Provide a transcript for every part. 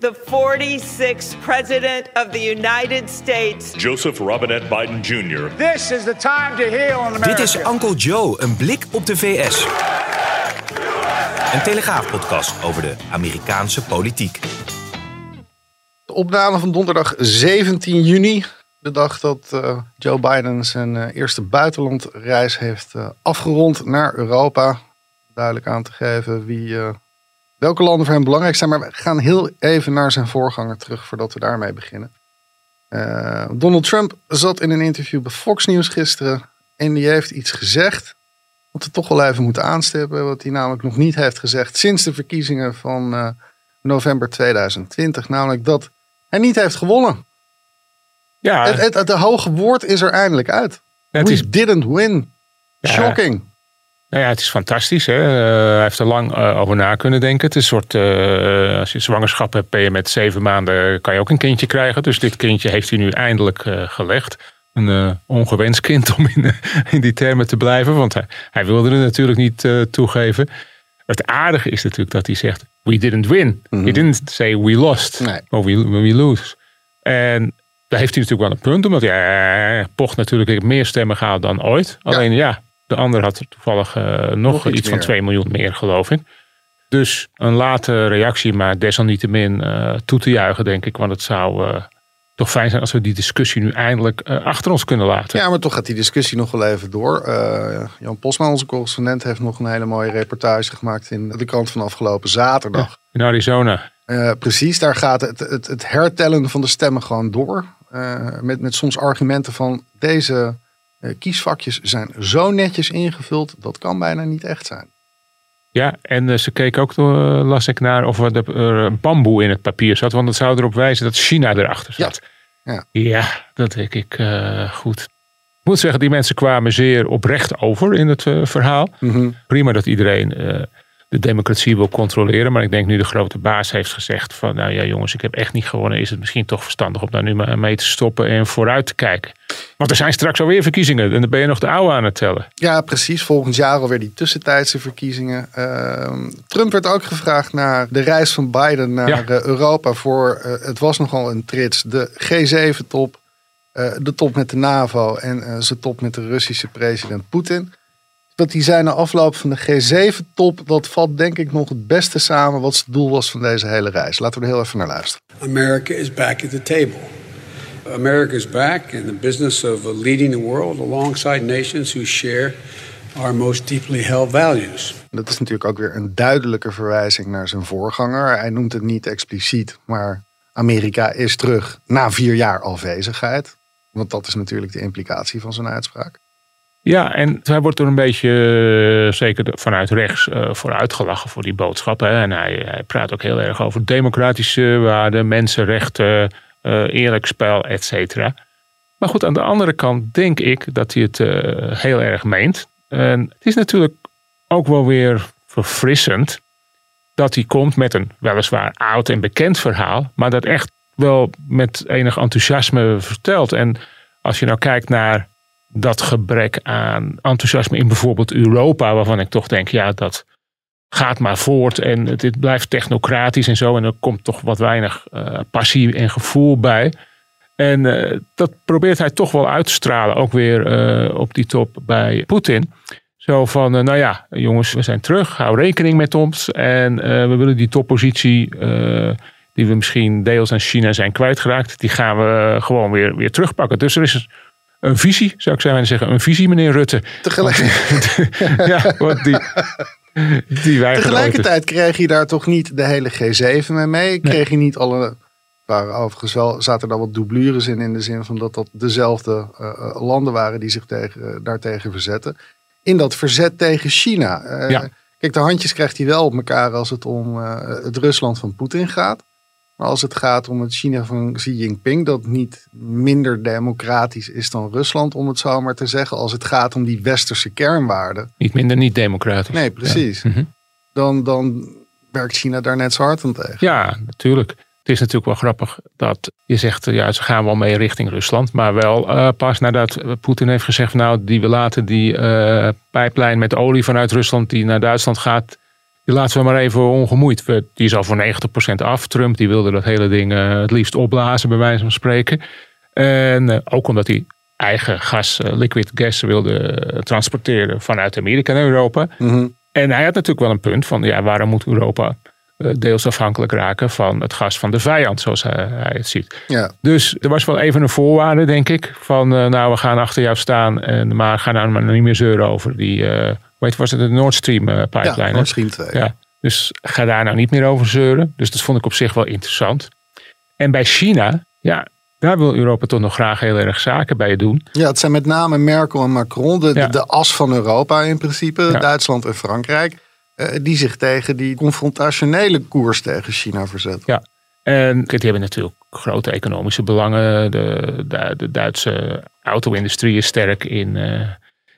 The 46th President of the United States. Joseph Robinette Biden Jr. This is the time to heal in America. Dit is Uncle Joe, een blik op de VS. Een Telegraaf-podcast over de Amerikaanse politiek. De opname van donderdag 17 juni. De dag dat uh, Joe Biden zijn uh, eerste buitenlandreis heeft uh, afgerond naar Europa. Duidelijk aan te geven wie welke landen voor hem belangrijk zijn. Maar we gaan heel even naar zijn voorganger terug voordat we daarmee beginnen. Uh, Donald Trump zat in een interview bij Fox News gisteren. En die heeft iets gezegd. Wat we toch wel even moeten aanstippen. Wat hij namelijk nog niet heeft gezegd sinds de verkiezingen van uh, november 2020. Namelijk dat hij niet heeft gewonnen. Ja. Het, het, het, hoge woord is er eindelijk uit. We is... didn't win. Shocking. Nou ja, het is fantastisch. Hè? Uh, hij heeft er lang uh, over na kunnen denken. Het is een soort, uh, als je zwangerschap hebt, ben je met zeven maanden, kan je ook een kindje krijgen. Dus dit kindje heeft hij nu eindelijk gelegd. Een ongewenst kind om in, in, die termen te blijven, want hij, hij wilde het natuurlijk niet toegeven. Het aardige is natuurlijk dat hij zegt, we didn't win. Mm He didn't say we lost, nee. of we, we lose. En daar heeft hij natuurlijk wel een punt, omdat hij pocht natuurlijk meer stemmen gehaald dan ooit. Alleen ja de ander had toevallig uh, nog, iets, van 2 miljoen meer, geloof ik. Dus een late reactie, maar desalniettemin uh, toe te juichen, denk ik. Want het zou uh, toch fijn zijn als we die discussie nu eindelijk achter ons kunnen laten. Ja, maar toch gaat die discussie nog wel even door. Jan Posma, onze correspondent, heeft nog een hele mooie reportage gemaakt in de krant van afgelopen zaterdag. in Arizona. precies, daar gaat het, het, het, hertellen van de stemmen gewoon door. met, met soms argumenten van deze kiesvakjes zijn zo netjes ingevuld, dat kan bijna niet echt zijn. Ja, en uh, ze keek ook, uh, las ik naar of er bamboe in het papier zat. Want dat zou erop wijzen dat China erachter zat. Ja, ja. ja dat denk ik goed. Ik moet zeggen, die mensen kwamen zeer oprecht over in het verhaal. Mm Prima dat iedereen de democratie wil controleren. Maar ik denk nu de grote baas heeft gezegd van nou ja jongens, ik heb echt niet gewonnen. Is het misschien toch verstandig om daar nu maar mee te stoppen en vooruit te kijken. Want er zijn straks alweer verkiezingen en dan ben je nog de oude aan het tellen. Ja, precies. Volgend jaar alweer die tussentijdse verkiezingen. Uh, Trump werd ook gevraagd naar de reis van Biden naar eh, Europa voor, uh, het was nogal een trits, de G7-top, uh, de top met de NAVO en zijn top met de Russische president Poetin dat hij zei na afloop van de G7-top, dat valt denk ik nog het beste samen wat het doel was van deze hele reis. Laten we er heel even naar luisteren. America is back at the table. America is back in the business of leading the world alongside nations who share our most deeply held values. Dat is natuurlijk ook weer een duidelijke verwijzing naar zijn voorganger. Hij noemt het niet expliciet, maar Amerika is terug na vier jaar afwezigheid. Want dat is natuurlijk de implicatie van zijn uitspraak. Ja, en hij wordt er een beetje, uh, zeker vanuit rechts, uh, voor uitgelachen voor die boodschap. Hè. En hij, hij, praat ook heel erg over democratische waarden, mensenrechten, uh, eerlijk spel, et cetera. Maar goed, aan de andere kant denk ik dat hij het heel erg meent. En het is natuurlijk ook wel weer verfrissend dat hij komt met een weliswaar oud en bekend verhaal, maar dat echt wel met enig enthousiasme vertelt. En als je nou kijkt naar dat gebrek aan enthousiasme in bijvoorbeeld Europa, waarvan ik toch denk, ja, dat gaat maar voort en dit blijft technocratisch en zo. En er komt toch wat weinig uh, passie en gevoel bij. En uh, dat probeert hij toch wel uit te stralen, ook weer uh, op die top bij Poetin. Zo van, nou ja, jongens, we zijn terug, hou rekening met ons. En we willen die toppositie, die we misschien deels aan China zijn kwijtgeraakt, die gaan we gewoon weer, weer terugpakken. Dus er is een visie, zou ik zijn zeggen. Een visie, meneer Rutte. Tegelijkertijd. ja, want die, die Tegelijkertijd kreeg je daar toch niet de hele G7 mee mee? Kreeg je niet alle... Waar overigens wel zaten daar wat doublures in, in de zin van dat dat dezelfde uh, landen waren die zich tegen, uh, daartegen verzetten. In dat verzet tegen China. Uh, ja. Kijk, de handjes krijgt hij wel op elkaar als het om het Rusland van Poetin gaat. Maar als het gaat om het China van Xi Jinping, dat niet minder democratisch is dan Rusland, om het zo maar te zeggen. Als het gaat om die westerse kernwaarden. Niet minder niet democratisch. Nee, precies. Ja. Mm dan, dan werkt China daar net zo hard aan tegen. Ja, natuurlijk. Het is natuurlijk wel grappig dat je zegt, ja, ze gaan wel mee richting Rusland. Maar wel uh, pas nadat Poetin heeft gezegd, nou, die we laten die uh, pijplijn met olie vanuit Rusland die naar Duitsland gaat, die laten we maar even ongemoeid. Die is al voor 90% af. Trump die wilde dat hele ding uh, het liefst opblazen, bij wijze van spreken. En ook omdat hij eigen gas, liquid gas, wilde transporteren vanuit Amerika naar Europa. Mm -hmm. En hij had natuurlijk wel een punt van, ja, waarom moet Europa deels afhankelijk raken van het gas van de vijand, zoals hij, hij het ziet. Ja. Dus er was wel even een voorwaarde, denk ik, van nou, we gaan achter jou staan, en, maar ga nou maar niet meer zeuren over die, weet was het, de Nord Stream uh, pipeline? Ja, Nord Stream 2. Ja. Dus ga daar nou niet meer over zeuren. Dus dat vond ik op zich wel interessant. En bij China, ja, daar wil Europa toch nog graag heel erg zaken bij doen. Ja, het zijn met name Merkel en Macron, de, ja. de, de as van Europa in principe, ja. Duitsland en Frankrijk. Uh, die zich tegen die confrontationele koers tegen China verzetten. Ja, en die hebben natuurlijk grote economische belangen. De, de, de Duitse auto-industrie is sterk in, uh,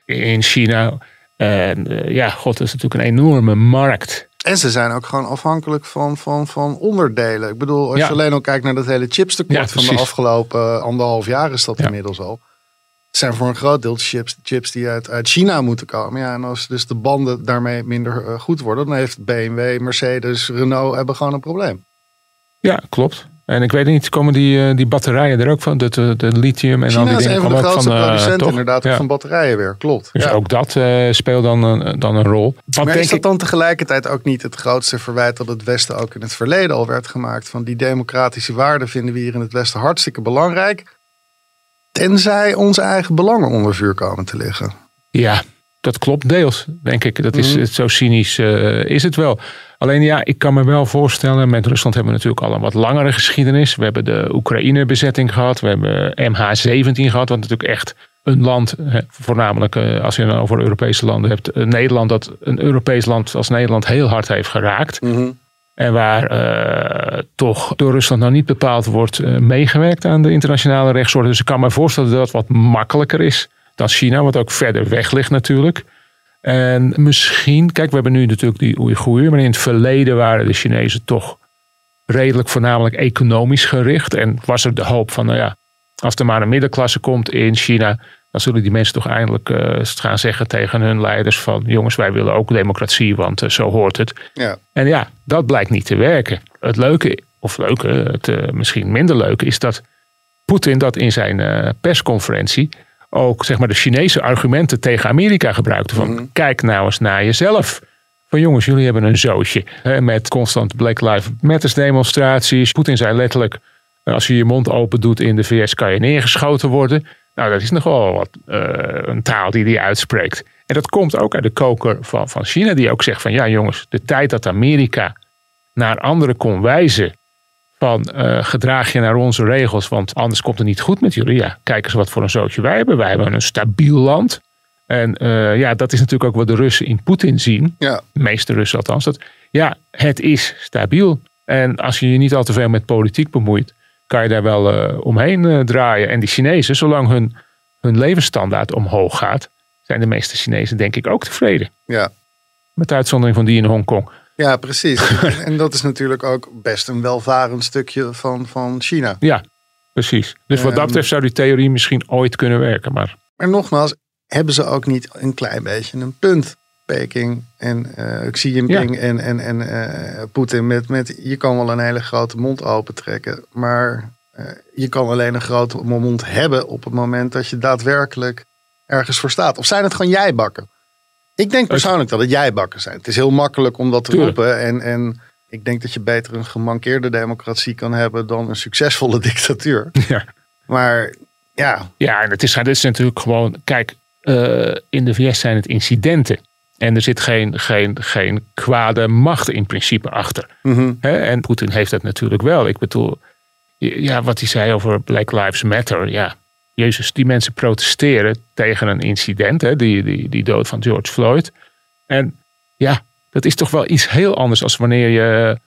in China. En uh, ja, god, dat is natuurlijk een enorme markt. En ze zijn ook gewoon afhankelijk van, van, van onderdelen. Ik bedoel, als Ja. je alleen al kijkt naar dat hele chipstekort Ja, van de afgelopen anderhalf jaar is dat Ja. inmiddels al. Het zijn voor een groot deel chips, chips die uit, uit China moeten komen. Ja, en als dus de banden daarmee minder eh, goed worden, dan heeft BMW, Mercedes, Renault hebben gewoon een probleem. Ja, klopt. En ik weet niet, komen die, eh, die batterijen er ook van? De, de, de lithium en al China die is dingen een van de grootste eh, producenten inderdaad Ja. van batterijen weer, klopt. Dus Ja. ook dat eh, speelt dan een, dan een rol. Wat Maar denk is dat ik, dan tegelijkertijd ook niet het grootste verwijt dat het Westen ook in het verleden al werd gemaakt? Van die democratische waarden vinden we hier in het Westen hartstikke belangrijk. Tenzij onze eigen belangen onder vuur komen te liggen. Ja, dat klopt deels, denk ik. Dat is, Mhm. Zo cynisch eh, is het wel. Alleen ja, ik kan me wel voorstellen, met Rusland hebben we natuurlijk al een wat langere geschiedenis. We hebben de Oekraïne-bezetting gehad. We hebben MH17 gehad, wat natuurlijk echt een land, hè, voornamelijk eh, als je het over Europese landen hebt, eh, Nederland, dat een Europees land als Nederland heel hard heeft geraakt. En waar toch door Rusland nou niet bepaald wordt meegewerkt aan de internationale rechtsorde. Dus ik kan me voorstellen dat dat wat makkelijker is dan China, wat ook verder weg ligt natuurlijk. En misschien, kijk, we hebben nu natuurlijk die Oeigoer, maar in het verleden waren de Chinezen toch redelijk voornamelijk economisch gericht. En was er de hoop van, nou ja, als er maar een middenklasse komt in China, dan zullen die mensen toch eindelijk eh, gaan zeggen tegen hun leiders van, jongens, wij willen ook democratie, want eh, zo hoort het. Ja. En ja, dat blijkt niet te werken. Het leuke, of leuke, het eh, misschien minder leuke, is dat Poetin dat in zijn persconferentie ook zeg maar, de Chinese argumenten tegen Amerika gebruikte. Van kijk nou eens naar jezelf. Van jongens, jullie hebben een zootje. Hè, met constant Black Lives Matter demonstraties. Poetin zei letterlijk, eh, als je je mond open doet in de VS kan je neergeschoten worden. Nou, dat is nogal wat, eh, een taal die hij uitspreekt. En dat komt ook uit de koker van, van China, die ook zegt van ja jongens, de tijd dat Amerika naar anderen kon wijzen van eh, gedraag je naar onze regels, want anders komt het niet goed met jullie. Ja, kijk eens wat voor een zootje wij hebben. Wij hebben een stabiel land. En eh, ja, dat is natuurlijk ook wat de Russen in Poetin zien. Ja. De meeste Russen althans. Dat, ja, het is stabiel. En als je je niet al te veel met politiek bemoeit, kan je daar wel eh, omheen draaien. En die Chinezen, zolang hun, hun levensstandaard omhoog gaat, zijn de meeste Chinezen denk ik ook tevreden. Ja. Met uitzondering van die in Hongkong. Ja, precies. en dat is natuurlijk ook best een welvarend stukje van, van China. Ja, precies. Dus wat dat Ehm. betreft zou die theorie misschien ooit kunnen werken. Maar Maar nogmaals, hebben ze ook niet een klein beetje een punt? Peking en eh Xi Jinping en, en, en eh, Poetin met, met... Je kan wel een hele grote mond opentrekken, maar eh, je kan alleen een grote mond hebben op het moment dat je daadwerkelijk ergens voor staat. Of zijn het gewoon jijbakken? Ik denk persoonlijk dat het jijbakken zijn. Het is heel makkelijk om dat te Tuurlijk. roepen. En, en ik denk dat je beter een gemankeerde democratie kan hebben dan een succesvolle dictatuur. ja. Maar ja, Ja, en het is, het is natuurlijk gewoon, kijk, eh, in de VS zijn het incidenten. En er zit geen, geen, geen kwade macht in principe achter. mhm. Hè? En Poetin heeft dat natuurlijk wel. Ik bedoel, ja, wat hij zei over Black Lives Matter. Ja, jezus, die mensen protesteren tegen een incident. Hè? Die, die, die dood van George Floyd. En ja, Dat is toch wel iets heel anders als wanneer je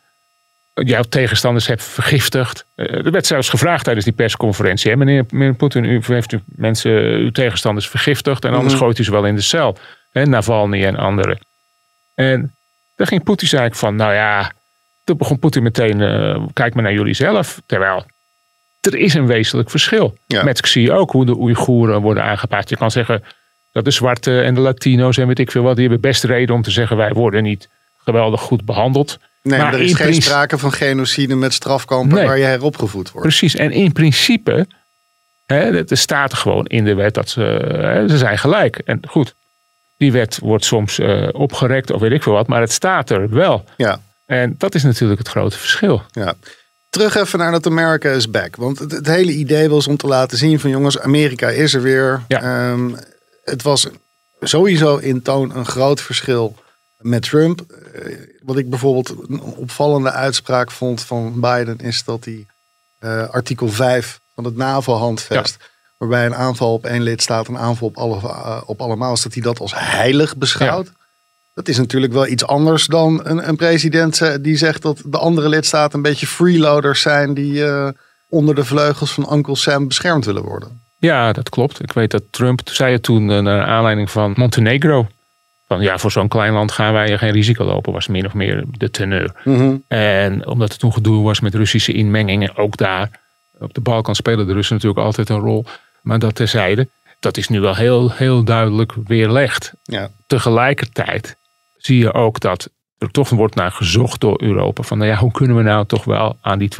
eh, jouw tegenstanders hebt vergiftigd. Eh, Er werd zelfs gevraagd tijdens die persconferentie. Hè, meneer, meneer Poetin, u heeft u mensen, uw tegenstanders vergiftigd. En anders Mhm. gooit u ze wel in de cel. Hè, Navalny en anderen. En daar ging Poetin eigenlijk van, nou ja, toen begon Poetin meteen, eh, kijk maar naar jullie zelf. Terwijl, er is een wezenlijk verschil. Ja. Met zie je ook hoe de Oeigoeren worden aangepakt. Je kan zeggen dat de zwarte en de Latino's en weet ik veel wat, die hebben best reden om te zeggen, wij worden niet geweldig goed behandeld. Nee, maar er is geen principe- sprake van genocide met strafkampen Nee. waar je heropgevoed wordt. Precies, en in principe, hè, er staat er gewoon in de wet dat ze, hè, ze zijn gelijk. En goed, die wet wordt soms eh, opgerekt of weet ik veel wat, maar het staat er wel. Ja. En dat is natuurlijk het grote verschil. Ja. Terug even naar dat America is back. Want het, het hele idee was om te laten zien van jongens, Amerika is er weer. Ja. Ehm, het was sowieso in toon een groot verschil met Trump. Eh, wat ik bijvoorbeeld een opvallende uitspraak vond van Biden is dat hij eh, artikel 5 van het NAVO-handvest, waarbij een aanval op één lidstaat een aanval op, alle, eh, op allemaal is, dat hij dat als heilig beschouwt. Dat is natuurlijk wel iets anders dan een, een president eh, die zegt dat de andere lidstaten een beetje freeloaders zijn die eh, onder de vleugels van Uncle Sam beschermd willen worden. Ja, dat klopt. Ik weet dat Trump zei het toen eh, naar aanleiding van Montenegro. Van ja, voor zo'n klein land gaan wij geen risico lopen, was min of meer de teneur. En omdat er toen gedoe was met Russische inmengingen, ook daar. Op de Balkan spelen de Russen natuurlijk altijd een rol. Maar dat terzijde, dat is nu wel heel, heel duidelijk weerlegd. Ja. Tegelijkertijd zie je ook dat er toch wordt naar gezocht door Europa. Van nou ja, hoe kunnen we nou toch wel aan die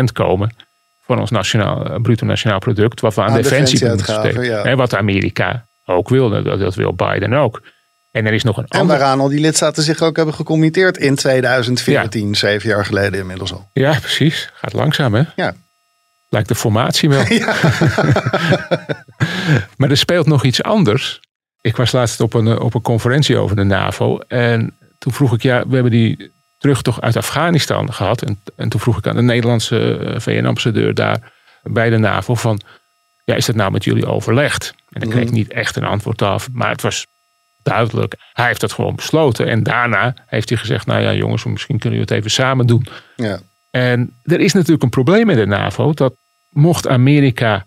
2% komen van ons nationaal, eh, bruto nationaal product. Wat we aan, Aan defensie moeten ja. En wat Amerika ook wil, dat, dat wil Biden ook. En er is nog een En waaraan al die lidstaten zich ook hebben gecommitteerd in 2014, zeven jaar geleden inmiddels al. Ja, precies. Gaat langzaam, hè? Ja. Lijkt de formatie wel. maar er speelt nog iets anders. Ik was laatst op een, eh, op een conferentie over de NAVO. En toen vroeg ik, ja, we hebben die terugtocht uit Afghanistan gehad. En, en toen vroeg ik aan de Nederlandse eh, VN-ambassadeur daar bij de NAVO van... Ja, is dat nou met jullie overlegd? En ik kreeg niet echt een antwoord af. Maar het was duidelijk. Hij heeft dat gewoon besloten. En daarna heeft hij gezegd, nou ja jongens, misschien kunnen we het even samen doen. Ja. En er is natuurlijk een probleem met de NAVO. Dat mocht Amerika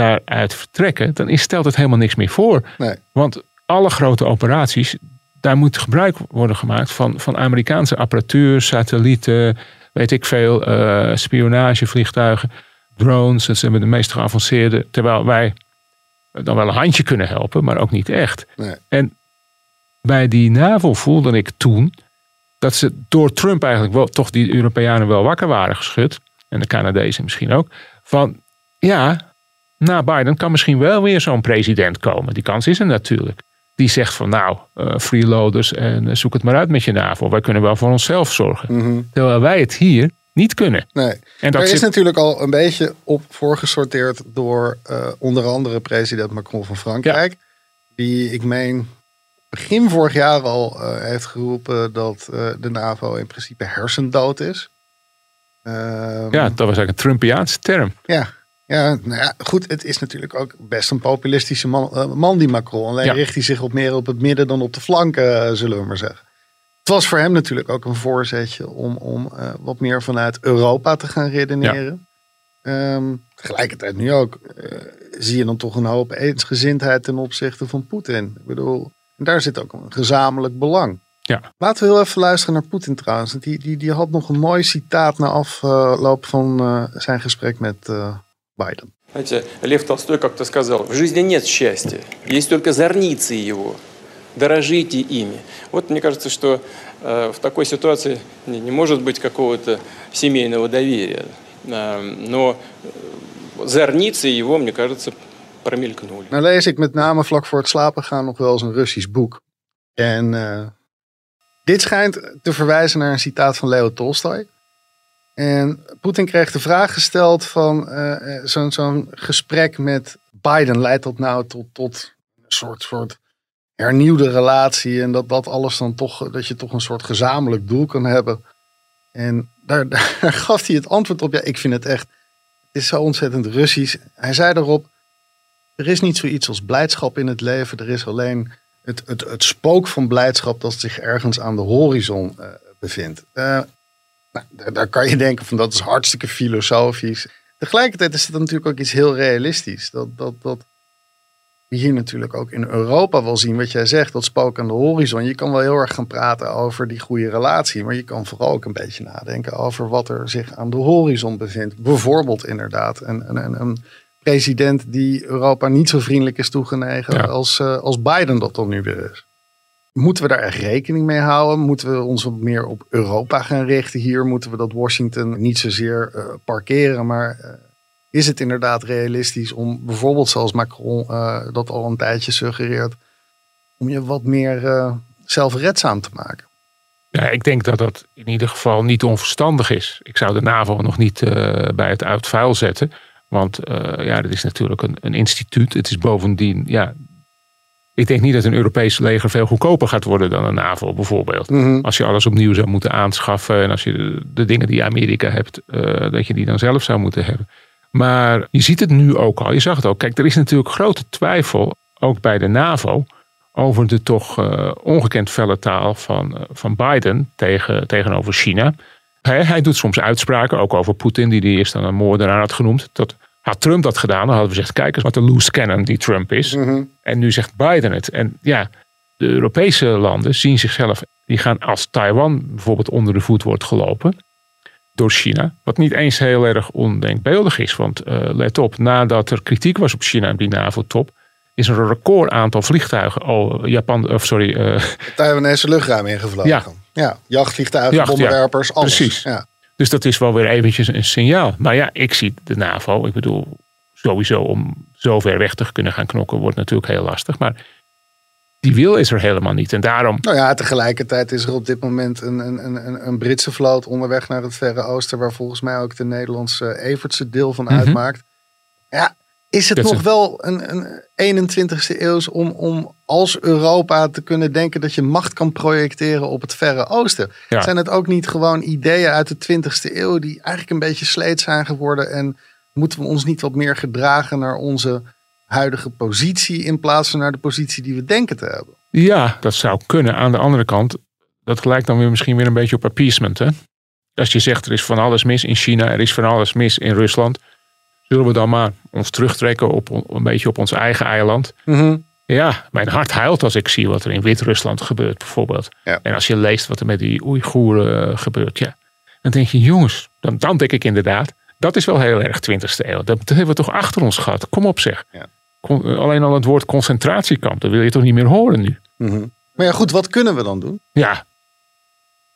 daaruit vertrekken, dan is, stelt het helemaal niks meer voor. Nee. Want alle grote operaties, daar moet gebruik worden gemaakt van, van Amerikaanse apparatuur, satellieten, weet ik veel, eh spionagevliegtuigen, drones. Dat zijn de meest geavanceerde. Terwijl wij dan wel een handje kunnen helpen, maar ook niet echt. Nee. En bij die NAVO voelde ik toen dat ze door Trump eigenlijk wel toch die Europeanen wel wakker waren geschud. En de Canadezen misschien ook. Van ja, na Biden kan misschien wel weer zo'n president komen. Die kans is er natuurlijk. Die zegt van nou, eh, freeloaders en eh, zoek het maar uit met je NAVO. Wij kunnen wel voor onszelf zorgen. Terwijl wij het hier niet kunnen. Nee. En dat er is zit- natuurlijk al een beetje op voorgesorteerd door eh, onder andere president Macron van Frankrijk. Die, ik meen, begin vorig jaar al heeft geroepen dat de NAVO in principe hersendood is. Ehm, Ja, dat was eigenlijk een Trumpiaanse term. ja. Ja, nou ja, goed. Het is natuurlijk ook best een populistische man, eh, man die Macron. Alleen Ja. richt hij zich op meer op het midden dan op de flanken, eh, zullen we maar zeggen. Het was voor hem natuurlijk ook een voorzetje om, om eh, wat meer vanuit Europa te gaan redeneren. Ehm, tegelijkertijd nu ook zie je dan toch een hoop eensgezindheid ten opzichte van Poetin. Ik bedoel, daar zit ook een gezamenlijk belang. Ja. Laten we heel even luisteren naar Poetin trouwens. Die, die, die had nog een mooi citaat na afloop van zijn gesprek met Biden. Знаете, Лев Толстой как-то сказал, в жизни нет счастья, есть только зорницы его. Дорожите ими. Вот мне кажется, что э, в такой ситуации не, не может быть какого-то семейного доверия. Э, но э, зорницы его, мне кажется, промелькнули. Nou lees ik met name vlak voor het slapen gaan nog wel eens een Russisch boek. En eh, dit schijnt te verwijzen naar een citaat van Leo Tolstoy. En Poetin kreeg de vraag gesteld van eh, eh, zo'n gesprek met Biden. Leidt dat nou tot, tot een soort, soort hernieuwde relatie? En dat dat alles dan toch, dat je toch een soort gezamenlijk doel kan hebben. En daar, gaf hij het antwoord op. Ja, ik vind het echt, is zo ontzettend Russisch. Hij zei daarop, er is niet zoiets als blijdschap in het leven. Er is alleen het, het, het spook van blijdschap dat zich ergens aan de horizon uh, bevindt. Uh, nou, daar, kan je denken van dat is hartstikke filosofisch. Tegelijkertijd is het natuurlijk ook iets heel realistisch. Dat, dat, dat we hier natuurlijk ook in Europa wel zien wat jij zegt, dat spook aan de horizon. Je kan wel heel erg gaan praten over die goede relatie, maar je kan vooral ook een beetje nadenken over wat er zich aan de horizon bevindt. Bijvoorbeeld inderdaad een, een, een president die Europa niet zo vriendelijk is toegenegen als, uh, als Biden dat dan nu weer is. Moeten we daar echt rekening mee houden? Moeten we ons wat meer op Europa gaan richten hier? Moeten we dat Washington niet zozeer uh, parkeren, maar uh, is het inderdaad realistisch om bijvoorbeeld zoals Macron dat al een tijdje suggereert, om je wat meer zelfredzaam te maken? Ja, ik denk dat dat in ieder geval niet onverstandig is. Ik zou de NAVO nog niet bij het uitvuil zetten. Want ja, dat is natuurlijk een, een instituut. Het is bovendien, ja, ik denk niet dat een Europees leger veel goedkoper gaat worden dan een NAVO bijvoorbeeld. Mhm. Als je alles opnieuw zou moeten aanschaffen en als je de, de dingen die Amerika hebt, uh, dat je die dan zelf zou moeten hebben. Maar je ziet het nu ook al, je zag het ook. Kijk, er is natuurlijk grote twijfel, ook bij de NAVO, over de toch uh, ongekend felle taal van, van Biden tegen, tegenover China. Hij, hij, doet soms uitspraken, ook over Poetin, die hij eerst dan een moordenaar had genoemd. Dat, had Trump dat gedaan, dan hadden we gezegd, kijk eens wat een loose cannon die Trump is. Mm-hmm. En nu zegt Biden het. En ja, de Europese landen zien zichzelf, die gaan als Taiwan bijvoorbeeld onder de voet wordt gelopen door China. Wat niet eens heel erg ondenkbeeldig is. Want uh, let op, nadat er kritiek was op China op die NAVO-top, is er een record aantal vliegtuigen, oh, Japan, of sorry. Uh, Taiwanese luchtruim ingevlogen. Ja. ja, jachtvliegtuigen, Jacht, bommenwerpers, ja. alles. Precies. Ja. Dus dat is wel weer eventjes een signaal. Maar ja, ik zie de NAVO, ik bedoel, sowieso om zo ver weg te kunnen gaan knokken, wordt natuurlijk heel lastig. Maar die wil is er helemaal niet. En daarom. Nou ja, tegelijkertijd is er op dit moment een, een, een, een Britse vloot onderweg naar het Verre Oosten, waar volgens mij ook de Nederlandse Evertse deel van Mhm. uitmaakt. Ja, is het Dat nog wel een, een 21ste eeuws om, om als Europa te kunnen denken dat je macht kan projecteren op het Verre Oosten? Ja. Zijn het ook niet gewoon ideeën uit de 20ste eeuw die eigenlijk een beetje sleet zijn geworden? En moeten we ons niet wat meer gedragen naar onze huidige positie in plaats van naar de positie die we denken te hebben? Ja, dat zou kunnen. Aan de andere kant, dat lijkt dan weer misschien weer een beetje op appeasement. Hè? Als je zegt er is van alles mis in China, er is van alles mis in Rusland. Zullen we dan maar ons terugtrekken op een beetje op ons eigen eiland? Ja, mijn hart huilt als ik zie wat er in Wit-Rusland gebeurt bijvoorbeeld. Ja. En als je leest wat er met die Oeigoeren eh, gebeurt. Ja, dan denk je jongens, dan, dan denk ik inderdaad. Dat is wel heel erg 20e eeuw. Dat, hebben we toch achter ons gehad. Kom op zeg. Ja. Con- eh, alleen al het woord concentratiekamp, dat wil je toch niet meer horen nu? Maar ja, goed, wat kunnen we dan doen? Ja.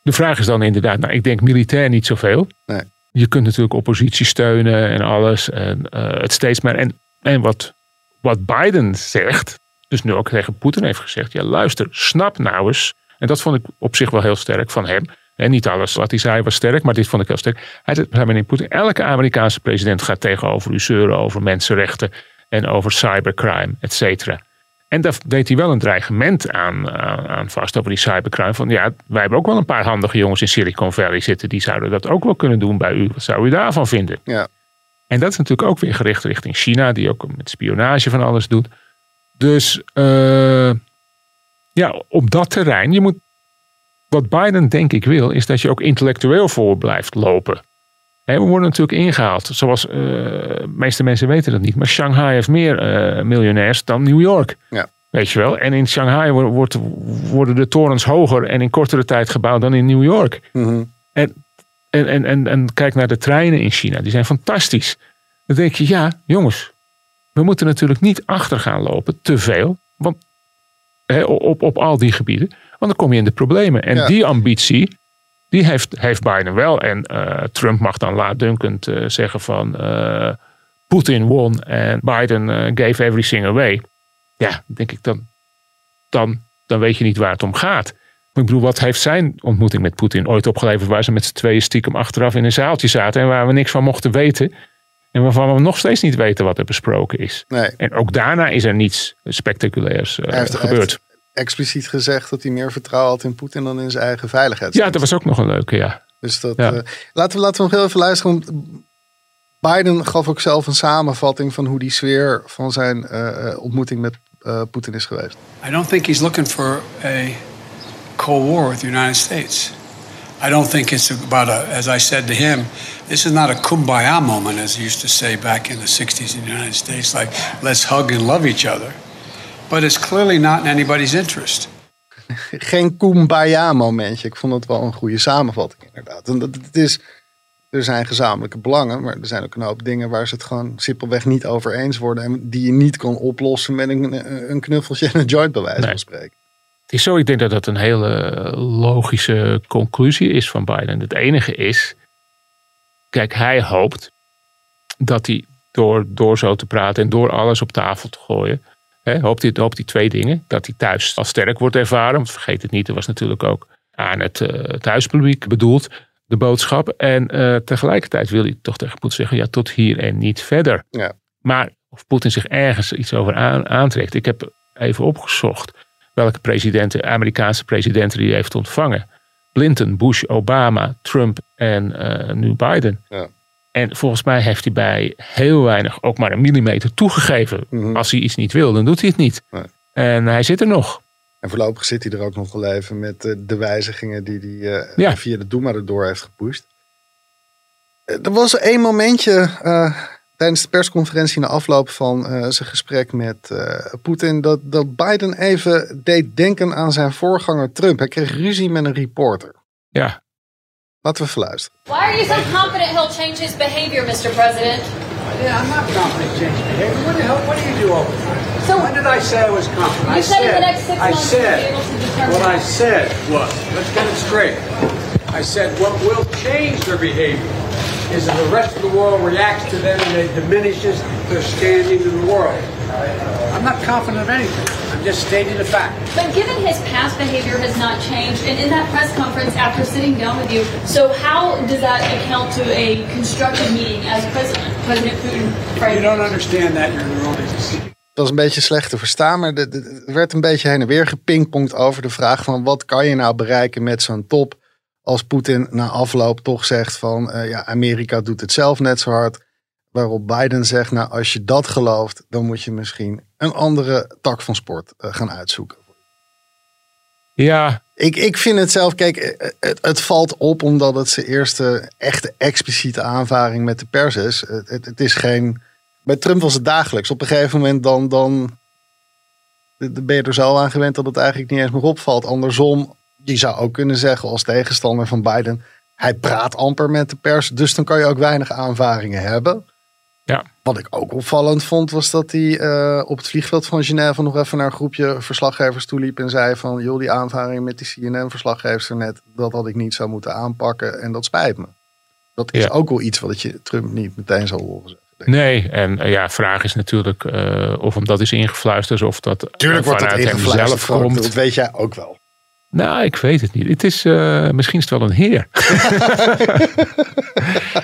De vraag is dan inderdaad, nou, ik denk militair niet zoveel. Nee. Je kunt natuurlijk oppositie steunen en alles. En eh, het steeds maar. En, en wat, wat Biden zegt, dus nu ook tegen Poetin heeft gezegd. Ja, luister, snap nou eens. En dat vond ik op zich wel heel sterk van hem. En niet alles wat hij zei was sterk, maar dit vond ik heel sterk. Hij zei, meneer Poetin, elke Amerikaanse president gaat tegenover u zeuren over mensenrechten en over cybercrime, et cetera. En daar deed hij wel een dreigement aan, aan, aan vast over die cybercrime. Van ja, wij hebben ook wel een paar handige jongens in Silicon Valley zitten. Die zouden dat ook wel kunnen doen bij u. Wat zou u daarvan vinden? Ja. En dat is natuurlijk ook weer gericht richting China. Die ook met spionage van alles doet. Dus eh, ja, op dat terrein. Je moet, wat Biden denk ik wil. Is dat je ook intellectueel voor blijft lopen. We worden natuurlijk ingehaald. Zoals eh, de meeste mensen weten dat niet. Maar Shanghai heeft meer eh, miljonairs dan New York. Ja. Weet je wel. En in Shanghai wo- wordt, worden de torens hoger en in kortere tijd gebouwd dan in New York. En, en, en, en, en kijk naar de treinen in China. Die zijn fantastisch. Dan denk je, ja, jongens. We moeten natuurlijk niet achter gaan lopen. Te veel. Want, op, op al die gebieden. Want dan kom je in de problemen. En Ja. die ambitie, die heeft, heeft Biden wel. En eh, Trump mag dan laatdunkend eh, zeggen van... eh Putin won en Biden gave everything away. Ja, denk ik dan, dan, dan weet je niet waar het om gaat. Maar ik bedoel, wat heeft zijn ontmoeting met Poetin ooit opgeleverd... waar ze met z'n tweeën stiekem achteraf in een zaaltje zaten... en waar we niks van mochten weten... en waarvan we nog steeds niet weten wat er besproken is. Nee. En ook daarna is er niets spectaculairs heeft, gebeurd. heeft expliciet gezegd dat hij meer vertrouwen had in Poetin dan in zijn eigen veiligheid. Ja, dat was ook nog een leuke, ja. Dus dat, Ja. eh, laten, we, laten we nog heel even luisteren. want Biden gaf ook zelf een samenvatting van hoe die sfeer van zijn eh, eh, ontmoeting met uh, Poetin is geweest. I don't think he's looking for a Cold War with the United States. I don't think it's about a, as I said to him, this is not a kumbaya moment, as he used to say back in the 60s in the United States, like let's hug and love each other. But it's clearly not in anybody's interest. Geen kumbaya momentje. Ik vond het wel een goede samenvatting, inderdaad. En dat, het is, er zijn gezamenlijke belangen, maar er zijn ook een hoop dingen waar ze het gewoon simpelweg niet over eens worden. En die je niet kan oplossen met een, een knuffeltje en een joint, bij wijze van spreken. Het is zo, ik denk dat dat een hele logische conclusie is van Biden. Het enige is, kijk, hij hoopt dat hij door, door zo te praten en door alles op tafel te gooien, hoopt, hij, hoopt hij twee dingen. Dat hij thuis als sterk wordt ervaren, want vergeet het niet, er was natuurlijk ook aan het uh, thuispubliek bedoeld, de boodschap. En uh, tegelijkertijd wil hij toch tegen Poetin zeggen, ja, tot hier en niet verder. Ja. Maar of Poetin zich ergens iets over aan, aantrekt, ik heb even opgezocht welke presidenten, Amerikaanse presidenten die hij heeft ontvangen. Clinton, Bush, Obama, Trump en uh, nu Biden. Ja. En volgens mij heeft hij bij heel weinig ook maar een millimeter toegegeven. Mhm. Als hij iets niet wil, dan doet hij het niet. Nee. En hij zit er nog. En voorlopig zit hij er ook nog wel even met uh, de wijzigingen die hij uh, Ja. via de Doema erdoor heeft gepusht. Er was één momentje tijdens de persconferentie na afloop van uh, zijn gesprek met Poetin dat, dat Biden even deed denken aan zijn voorganger Trump. Hij kreeg ruzie met een reporter. Ja. Laten we verluisteren. Why are you so confident he'll change his behavior, Mr. President? Yeah, I'm not confident change behavior. What the hell? What do you do all the time? So when did I say I was confident? You I said said, in the next six I months said, you'll be able to determine. What I said was, let's get it straight. I said what will change their behavior is that the rest of the world reacts to them and it diminishes their standing in the world. I'm not confident of anything. Just stating a fact. But given his past behavior has not changed, and in that press conference after sitting down with you, so how does that account to a constructive meeting as President, President Putin You don't understand that. You're in the wrong business. Dat was een beetje slecht te verstaan, maar er werd een beetje heen en weer gepingpongd over de vraag van wat kan je nou bereiken met zo'n top als Poetin na afloop toch zegt van uh, ja, Amerika doet het zelf net zo hard. Waarop Biden zegt, nou als je dat gelooft, dan moet je misschien een andere tak van sport uh, gaan uitzoeken. Ja. Ik, ik vind het zelf, kijk, het, het valt op omdat het zijn eerste echte expliciete aanvaring met de pers is. Het, het, het, is geen, bij Trump was het dagelijks. Op een gegeven moment dan, dan ben je er zo aan gewend dat het eigenlijk niet eens meer opvalt. Andersom, je zou ook kunnen zeggen als tegenstander van Biden, hij praat amper met de pers, dus dan kan je ook weinig aanvaringen hebben. Wat ik ook opvallend vond, was dat hij uh, op het vliegveld van Genève nog even naar een groepje verslaggevers toeliep en zei van, joh, die aanvaring met die CNN-verslaggevers net, dat had ik niet zo moeten aanpakken en dat spijt me. Dat is Ja. ook wel iets wat je Trump niet meteen zal horen zeggen. Nee, en uh, ja, vraag is natuurlijk uh, of hem dat is ingefluisterd of dat Tuurlijk wordt dat vanuit hem ingefluisterd, zelf Frank, komt. dat weet jij ook wel. Nou, ik weet het niet. Het is, uh, misschien is het wel een heer.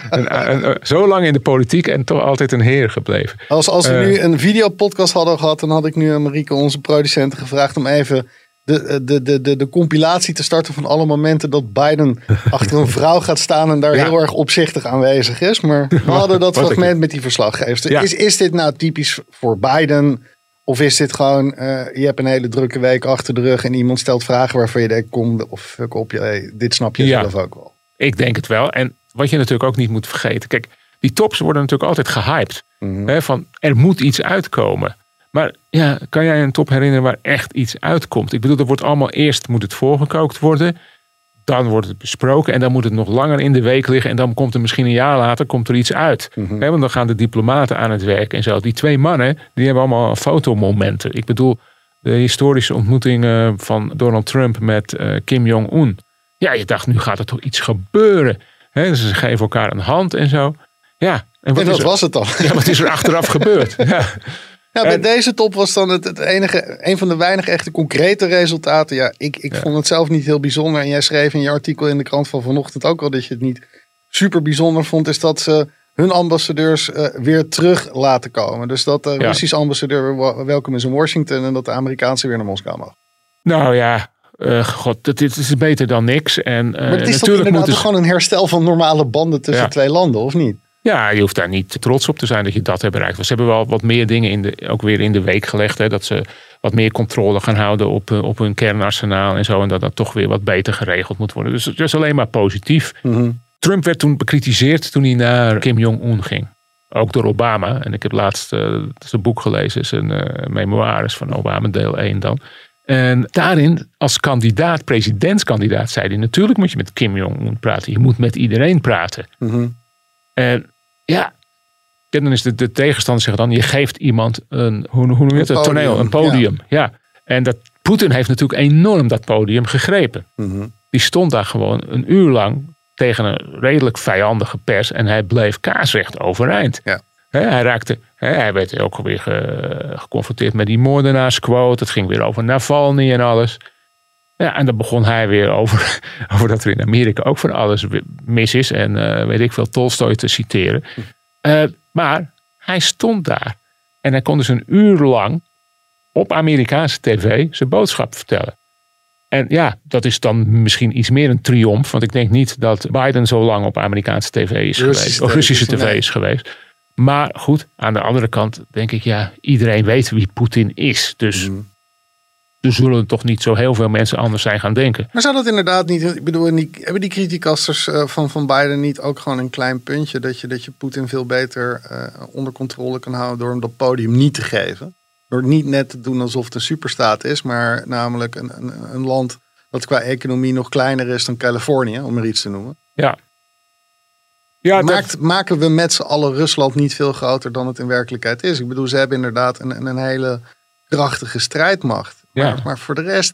een, een, zo lang in de politiek en toch altijd een heer gebleven. Als, als we Eh. nu een videopodcast hadden gehad, dan had ik nu aan Marieke, onze producent, gevraagd om even de, de, de, de, de compilatie te starten van alle momenten dat Biden achter een vrouw gaat staan en daar Ja. heel erg opzichtig aanwezig is. Maar we hadden dat fragment met die verslaggevers. Ja. Is, is dit nou typisch voor Biden? Of is dit gewoon, eh, je hebt een hele drukke week achter de rug en iemand stelt vragen waarvan je denkt, kom of fuck op, je, hey, dit snap je Ja. zelf ook wel. Ik denk het wel. En wat je natuurlijk ook niet moet vergeten. Kijk, die tops worden natuurlijk altijd gehyped. Mhm. Hè, van er moet iets uitkomen. Maar ja, kan jij een top herinneren waar echt iets uitkomt? Ik bedoel, er wordt allemaal eerst moet het voorgekookt worden. Dan wordt het besproken en dan moet het nog langer in de week liggen. En dan komt er misschien een jaar later komt er iets uit. Hè, want dan gaan de diplomaten aan het werk en zo. Die twee mannen, die hebben allemaal fotomomenten. Ik bedoel, de historische ontmoeting eh, van Donald Trump met eh, Kim Jong-un. Ja, je dacht, nu gaat er toch iets gebeuren. Ze geven elkaar een hand en zo. Ja, en wat, En dat was het dan. ja, wat is er achteraf gebeurd? Ja. Ja, bij En- deze top was dan het, het enige, een van de weinige echte concrete resultaten. Ja, ik, ik vond het zelf niet heel bijzonder. En jij schreef in je artikel in de krant van vanochtend ook al dat je het niet super bijzonder vond. Is dat ze hun ambassadeurs eh, weer terug laten komen. Dus dat de Ja. Russische ambassadeur wel- welkom is in Washington en dat de Amerikaanse weer naar Moskou mag. Nou ja, eh, god, het, het is beter dan niks. En, eh, Maar het is toch natuurlijk inderdaad moeten gewoon een herstel van normale banden tussen Ja. twee landen, of niet? Ja, je hoeft daar niet trots op te zijn dat je dat hebt bereikt. Ze hebben wel wat meer dingen in de, ook weer in de week gelegd. Hè, dat ze wat meer controle gaan houden op, eh, op hun kernarsenaal en zo. En dat dat toch weer wat beter geregeld moet worden. Dus het is alleen maar positief. Trump werd toen bekritiseerd toen hij naar Kim Jong-un ging. Ook door Obama. En ik heb laatst uh, zijn boek gelezen, zijn uh, memoires van Obama, deel 1 dan. En daarin, als kandidaat, presidentskandidaat, zei hij: Natuurlijk moet je met Kim Jong-un praten. Je moet met iedereen praten. En ja, dan is de, de tegenstander zegt dan: je geeft iemand een, hoe, hoe noem je het? Een toneel, een podium. Ja. En dat, Poetin heeft natuurlijk enorm dat podium gegrepen. Die stond daar gewoon een uur lang tegen een redelijk vijandige pers en hij bleef kaarsrecht overeind. Ja. hij raakte, hij werd ook weer ge, geconfronteerd met die moordenaarsquote. Het ging weer over Navalny en alles. Ja, en dan begon hij weer over, over dat er in Amerika ook van alles mis is. En uh, weet ik veel, Tolstoy te citeren. Uh, maar hij stond daar. En hij kon dus een uur lang op Amerikaanse tv zijn boodschap vertellen. En ja, dat is dan misschien iets meer een triomf. Want ik denk niet dat Biden zo lang op Amerikaanse tv is geweest. Of Russische tv is geweest. Maar goed, aan de andere kant denk ik, ja, iedereen weet wie Poetin is. Dus mm. Er zullen toch niet zo heel veel mensen anders zijn gaan denken. Maar zou dat inderdaad niet, ik bedoel, die, hebben die criticasters van, van Biden niet ook gewoon een klein puntje dat je, dat je Poetin veel beter uh, onder controle kan houden door hem dat podium niet te geven? Door niet net te doen alsof het een superstaat is, maar namelijk een, een, een land dat qua economie nog kleiner is dan Californië, om er iets te noemen. Ja. Ja, Maakt, Maken we met z'n allen Rusland niet veel groter dan het in werkelijkheid is? Ik bedoel, ze hebben inderdaad een, een hele krachtige strijdmacht. Maar, Ja. maar voor de rest,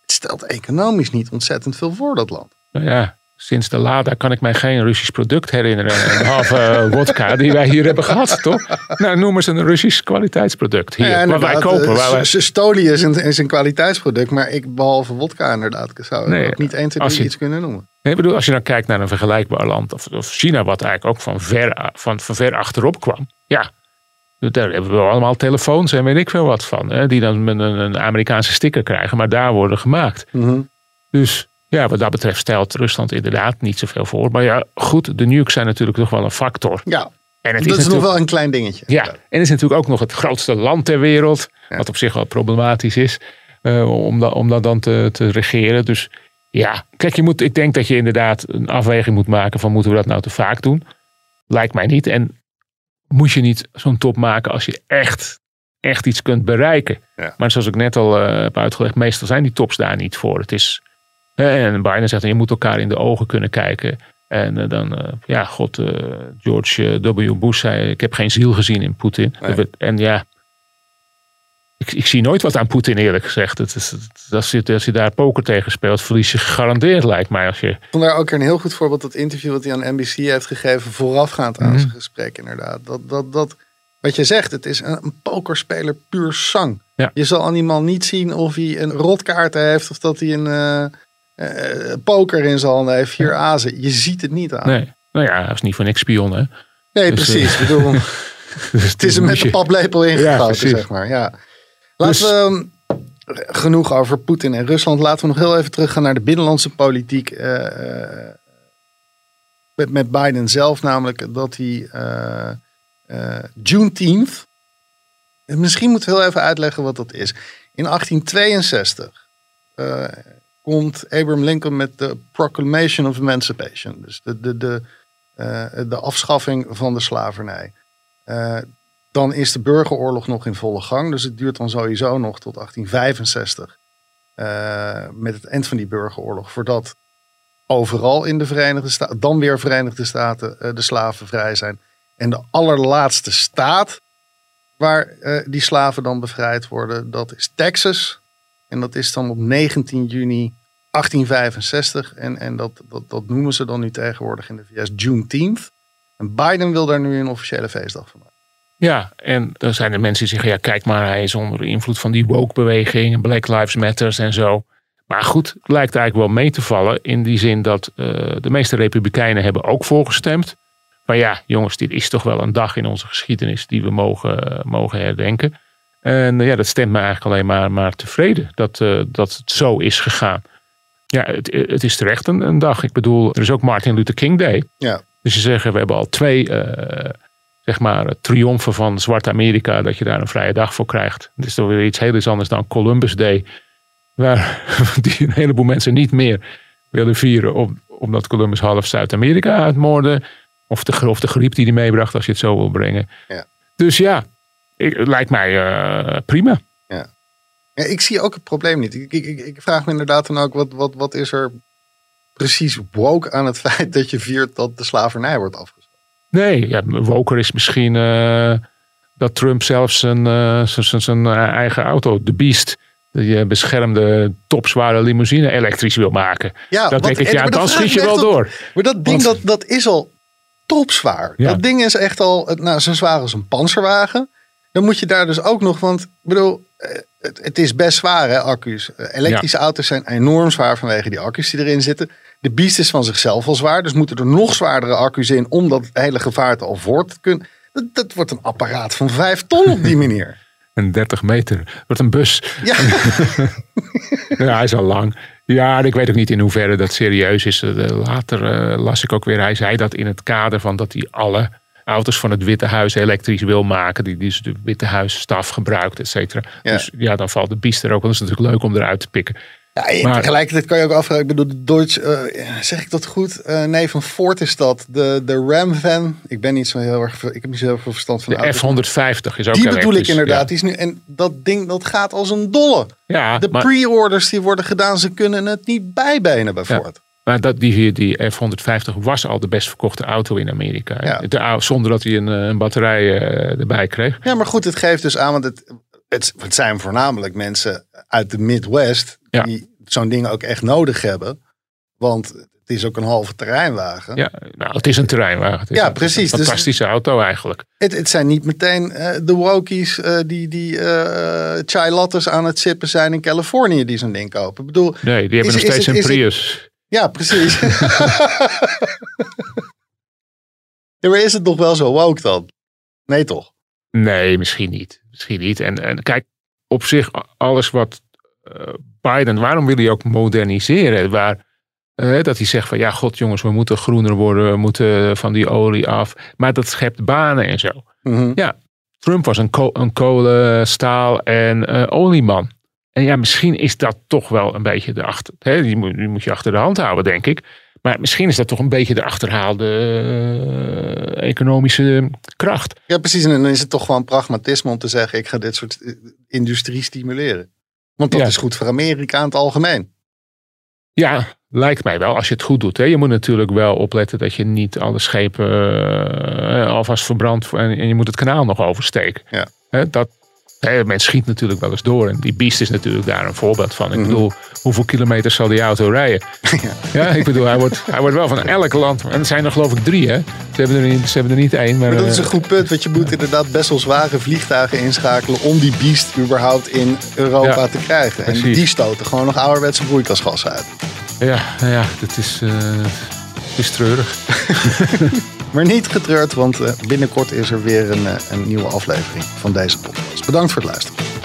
het stelt economisch niet ontzettend veel voor dat land. Nou ja, sinds de Lada kan ik mij geen Russisch product herinneren. Behalve uh, wodka die wij hier hebben gehad, toch? Nou, noem eens een Russisch kwaliteitsproduct hier. Ja, wat wij kopen. eh, Waar wij... Stoli is een, is een kwaliteitsproduct, maar ik behalve wodka inderdaad, ik zou Nee, ook niet 1, 2, als 3 je- iets kunnen noemen. Nee, ik bedoel, als je dan kijkt naar een vergelijkbaar land, of, of China, wat eigenlijk ook van ver, van, van ver achterop kwam. Ja, daar hebben we allemaal telefoons en weet ik veel wat van. Hè, die dan met een, een Amerikaanse sticker krijgen, maar daar worden gemaakt. Mhm. Dus ja, wat dat betreft stelt Rusland inderdaad niet zoveel voor. Maar ja, goed, de nukes zijn natuurlijk toch wel een factor. Ja, En het dat is, nog natuurlijk- wel een klein dingetje. Ja, en het is natuurlijk ook nog het grootste land ter wereld. Wat op zich wel problematisch is. eh, om, dat, om dat dan te, te regeren. Dus ja, kijk, je moet, ik denk dat je inderdaad een afweging moet maken van moeten we dat nou te vaak doen? Lijkt mij niet. En moet je niet zo'n top maken als je echt, echt iets kunt bereiken. Ja. Maar zoals ik net al eh, heb uitgelegd, meestal zijn die tops daar niet voor. Het is, en Biden zegt, je moet elkaar in de ogen kunnen kijken. En eh, dan, eh, ja, god, George W. Bush zei, ik heb geen ziel gezien in Poetin. Nee. En ja, ik, ik zie nooit wat aan Poetin eerlijk gezegd. Het is, als, je, als je daar poker tegen speelt, verlies je gegarandeerd lijkt mij. Als je, Ik vond daar ook een heel goed voorbeeld dat interview wat hij aan NBC heeft gegeven voorafgaand aan Mhm. zijn gesprek inderdaad. Dat, dat, dat, wat je zegt, het is een, een pokerspeler puur sang. Ja. Je zal aan die man niet zien of hij een rotkaart heeft of dat hij een eh, eh, poker in zijn handen heeft, vier azen. Je ziet het niet aan. nee, nou ja, hij is niet voor niks spion hè. Nee, Dus, precies. Ik bedoel, Dus het is hem met de paplepel ingegoten, zeg maar. Ja. Laten Dus- we um, genoeg over Poetin en Rusland. Laten we nog heel even teruggaan naar de binnenlandse politiek. eh, eh, met, met Biden zelf, namelijk dat hij eh eh, Juneteenth. en Misschien moeten we heel even uitleggen wat dat is. In 1862 eh, komt Abraham Lincoln met de Proclamation of Emancipation. Dus de, de, de, de afschaffing van de slavernij. Dan is de burgeroorlog nog in volle gang. Dus het duurt dan sowieso nog tot 1865. eh, met het eind van die burgeroorlog. Voordat overal in de Verenigde Staten, dan weer Verenigde Staten, eh, de slaven vrij zijn. En de allerlaatste staat waar eh, die slaven dan bevrijd worden, dat is Texas. En dat is dan op 19 juni 1865. En, en dat, dat, dat noemen ze dan nu tegenwoordig in de VS Juneteenth. En Biden wil daar nu een officiële feestdag van maken. Ja, en dan zijn er mensen die zeggen, ja kijk maar, hij is onder de invloed van die woke-beweging, Black Lives Matters en zo. Maar goed, het lijkt eigenlijk wel mee te vallen in die zin dat eh, de meeste republikeinen hebben ook voorgestemd. Maar ja, jongens, dit is toch wel een dag in onze geschiedenis die we mogen, eh, mogen herdenken. En eh, ja, dat stemt me eigenlijk alleen maar, maar tevreden dat, dat het zo is gegaan. Ja, het, het is terecht een, een dag. Ik bedoel, er is ook Martin Luther King Day. Ja. Dus ze zeggen, we hebben al twee zeg maar, triomfen van Zwarte Amerika, dat je daar een vrije dag voor krijgt. Het is toch weer iets heel anders dan Columbus Day, waar die een heleboel mensen niet meer willen vieren, op, omdat Columbus half Zuid-Amerika uitmoorde. Of de, of de griep die hij meebracht, als je het zo wil brengen. Ja. Dus ja, ik, het lijkt mij eh, prima. Ja. Ja, ik zie ook het probleem niet. Ik, ik, ik, ik vraag me inderdaad dan ook, wat, wat, wat is er precies woke aan het feit dat je viert dat de slavernij wordt afgeschaft? Nee, ja, woker is misschien eh, dat Trump zelfs zijn, eh, zijn- zijn, zijn eigen auto, de Beast, die eh, beschermde topzware limousine elektrisch wil maken. Ja, dat denk ik, ja, dan schiet je wel door. Maar dat ding, dat, dat is al topzwaar. Ja. Dat ding is echt al, nou, zo zwaar als een panzerwagen. Dan moet je daar dus ook nog, want ik bedoel, eh, het, het is best zwaar hè, accu's. Eh, Elektrische auto's zijn enorm zwaar vanwege die accu's die erin zitten. De Beast is van zichzelf al zwaar, dus moeten er nog zwaardere accu's in om dat hele gevaarte al voort te kunnen. Dat, dat wordt een apparaat van vijf ton op die manier. Een 30 meter. Wordt een bus. Ja, Ja, hij is al lang. Ja, ik weet ook niet in hoeverre dat serieus is. Eh, Later eh, las ik ook weer, hij zei dat in het kader van dat hij alle auto's van het Witte Huis elektrisch wil maken. Die dus de Witte Huis staf gebruikt, et cetera. Ja. Dus ja, dan valt de Beast er ook. Want dat is natuurlijk leuk om eruit te pikken. Ja, Maar- tegelijkertijd kan je ook afvragen. Ik bedoel, de Deutsch, eh, zeg ik dat goed? Eh, nee, van Ford is dat. De, de Ram van. Ik ben niet zo heel erg. Ik heb niet zo heel veel verstand van De auto's. F-150 is ook Die bedoel ik inderdaad. Ja, Die is nu, en dat ding dat gaat als een dolle. ja De pre-orders die worden gedaan, ze kunnen het niet bijbenen bij Ja. Ford. maar dat, die, die F-150 was al de best verkochte auto in Amerika. Ja. De, zonder dat hij een, eh, een batterij erbij kreeg. Ja, maar goed, het geeft dus aan, want het, het, het zijn voornamelijk mensen uit de Midwest Ja. die zo'n ding ook echt nodig hebben. Want het is ook een halve terreinwagen. Ja, nou, het is een terreinwagen. Het is Ja, een- precies. Een Dus- fantastische auto eigenlijk. Het, het zijn niet meteen eh, de wokies eh, die, die eh, chai lattes aan het sippen zijn in Californië die zo'n ding kopen. Ik bedoel, Nee, die hebben Is- nog steeds het- een het- Prius. ja, precies. ja, maar is het nog wel zo woke dan? Nee, toch? Nee, misschien niet. Misschien niet. En, en kijk, op zich, alles wat eh, Biden, waarom wil hij ook moderniseren? Waar, eh, dat hij zegt van ja, god jongens, we moeten groener worden, we moeten van die olie af. Maar dat schept banen en zo. Mhm. Ja, Trump was een, ko- een kolen, staal en eh, olieman. En ja, misschien is dat toch wel een beetje de achter. Hè, die, moet, die moet je achter de hand houden, denk ik. Maar misschien is dat toch een beetje de achterhaalde eh, economische kracht. Ja, precies. En dan is het toch gewoon pragmatisme om te zeggen: ik ga dit soort eh, industrie stimuleren. Want dat Ja. is goed voor Amerika in het algemeen. Ja, lijkt mij wel, als je het goed doet. Hè. Je moet natuurlijk wel opletten dat je niet alle schepen eh, alvast verbrandt. En, en je moet het kanaal nog oversteken. Ja. Hè, dat, hè, men schiet natuurlijk wel eens door. En die Beast is natuurlijk daar een voorbeeld van. Ik Mhm. bedoel, hoeveel kilometer zal die auto rijden? ja. ik bedoel, hij wordt, hij wordt wel van elk land. En er zijn er geloof ik drie, hè? Ze hebben er niet, ze hebben er niet één. Maar, Maar dat is eh, een goed punt, want je moet inderdaad best wel zware vliegtuigen inschakelen om die beast überhaupt in Europa Ja, te krijgen. En precies. die stoten gewoon nog ouderwetse broeikasgassen uit. ja, ja, dat is, het is treurig. Maar niet getreurd, want eh, binnenkort is er weer een, eh, een nieuwe aflevering van deze podcast. Bedankt voor het luisteren.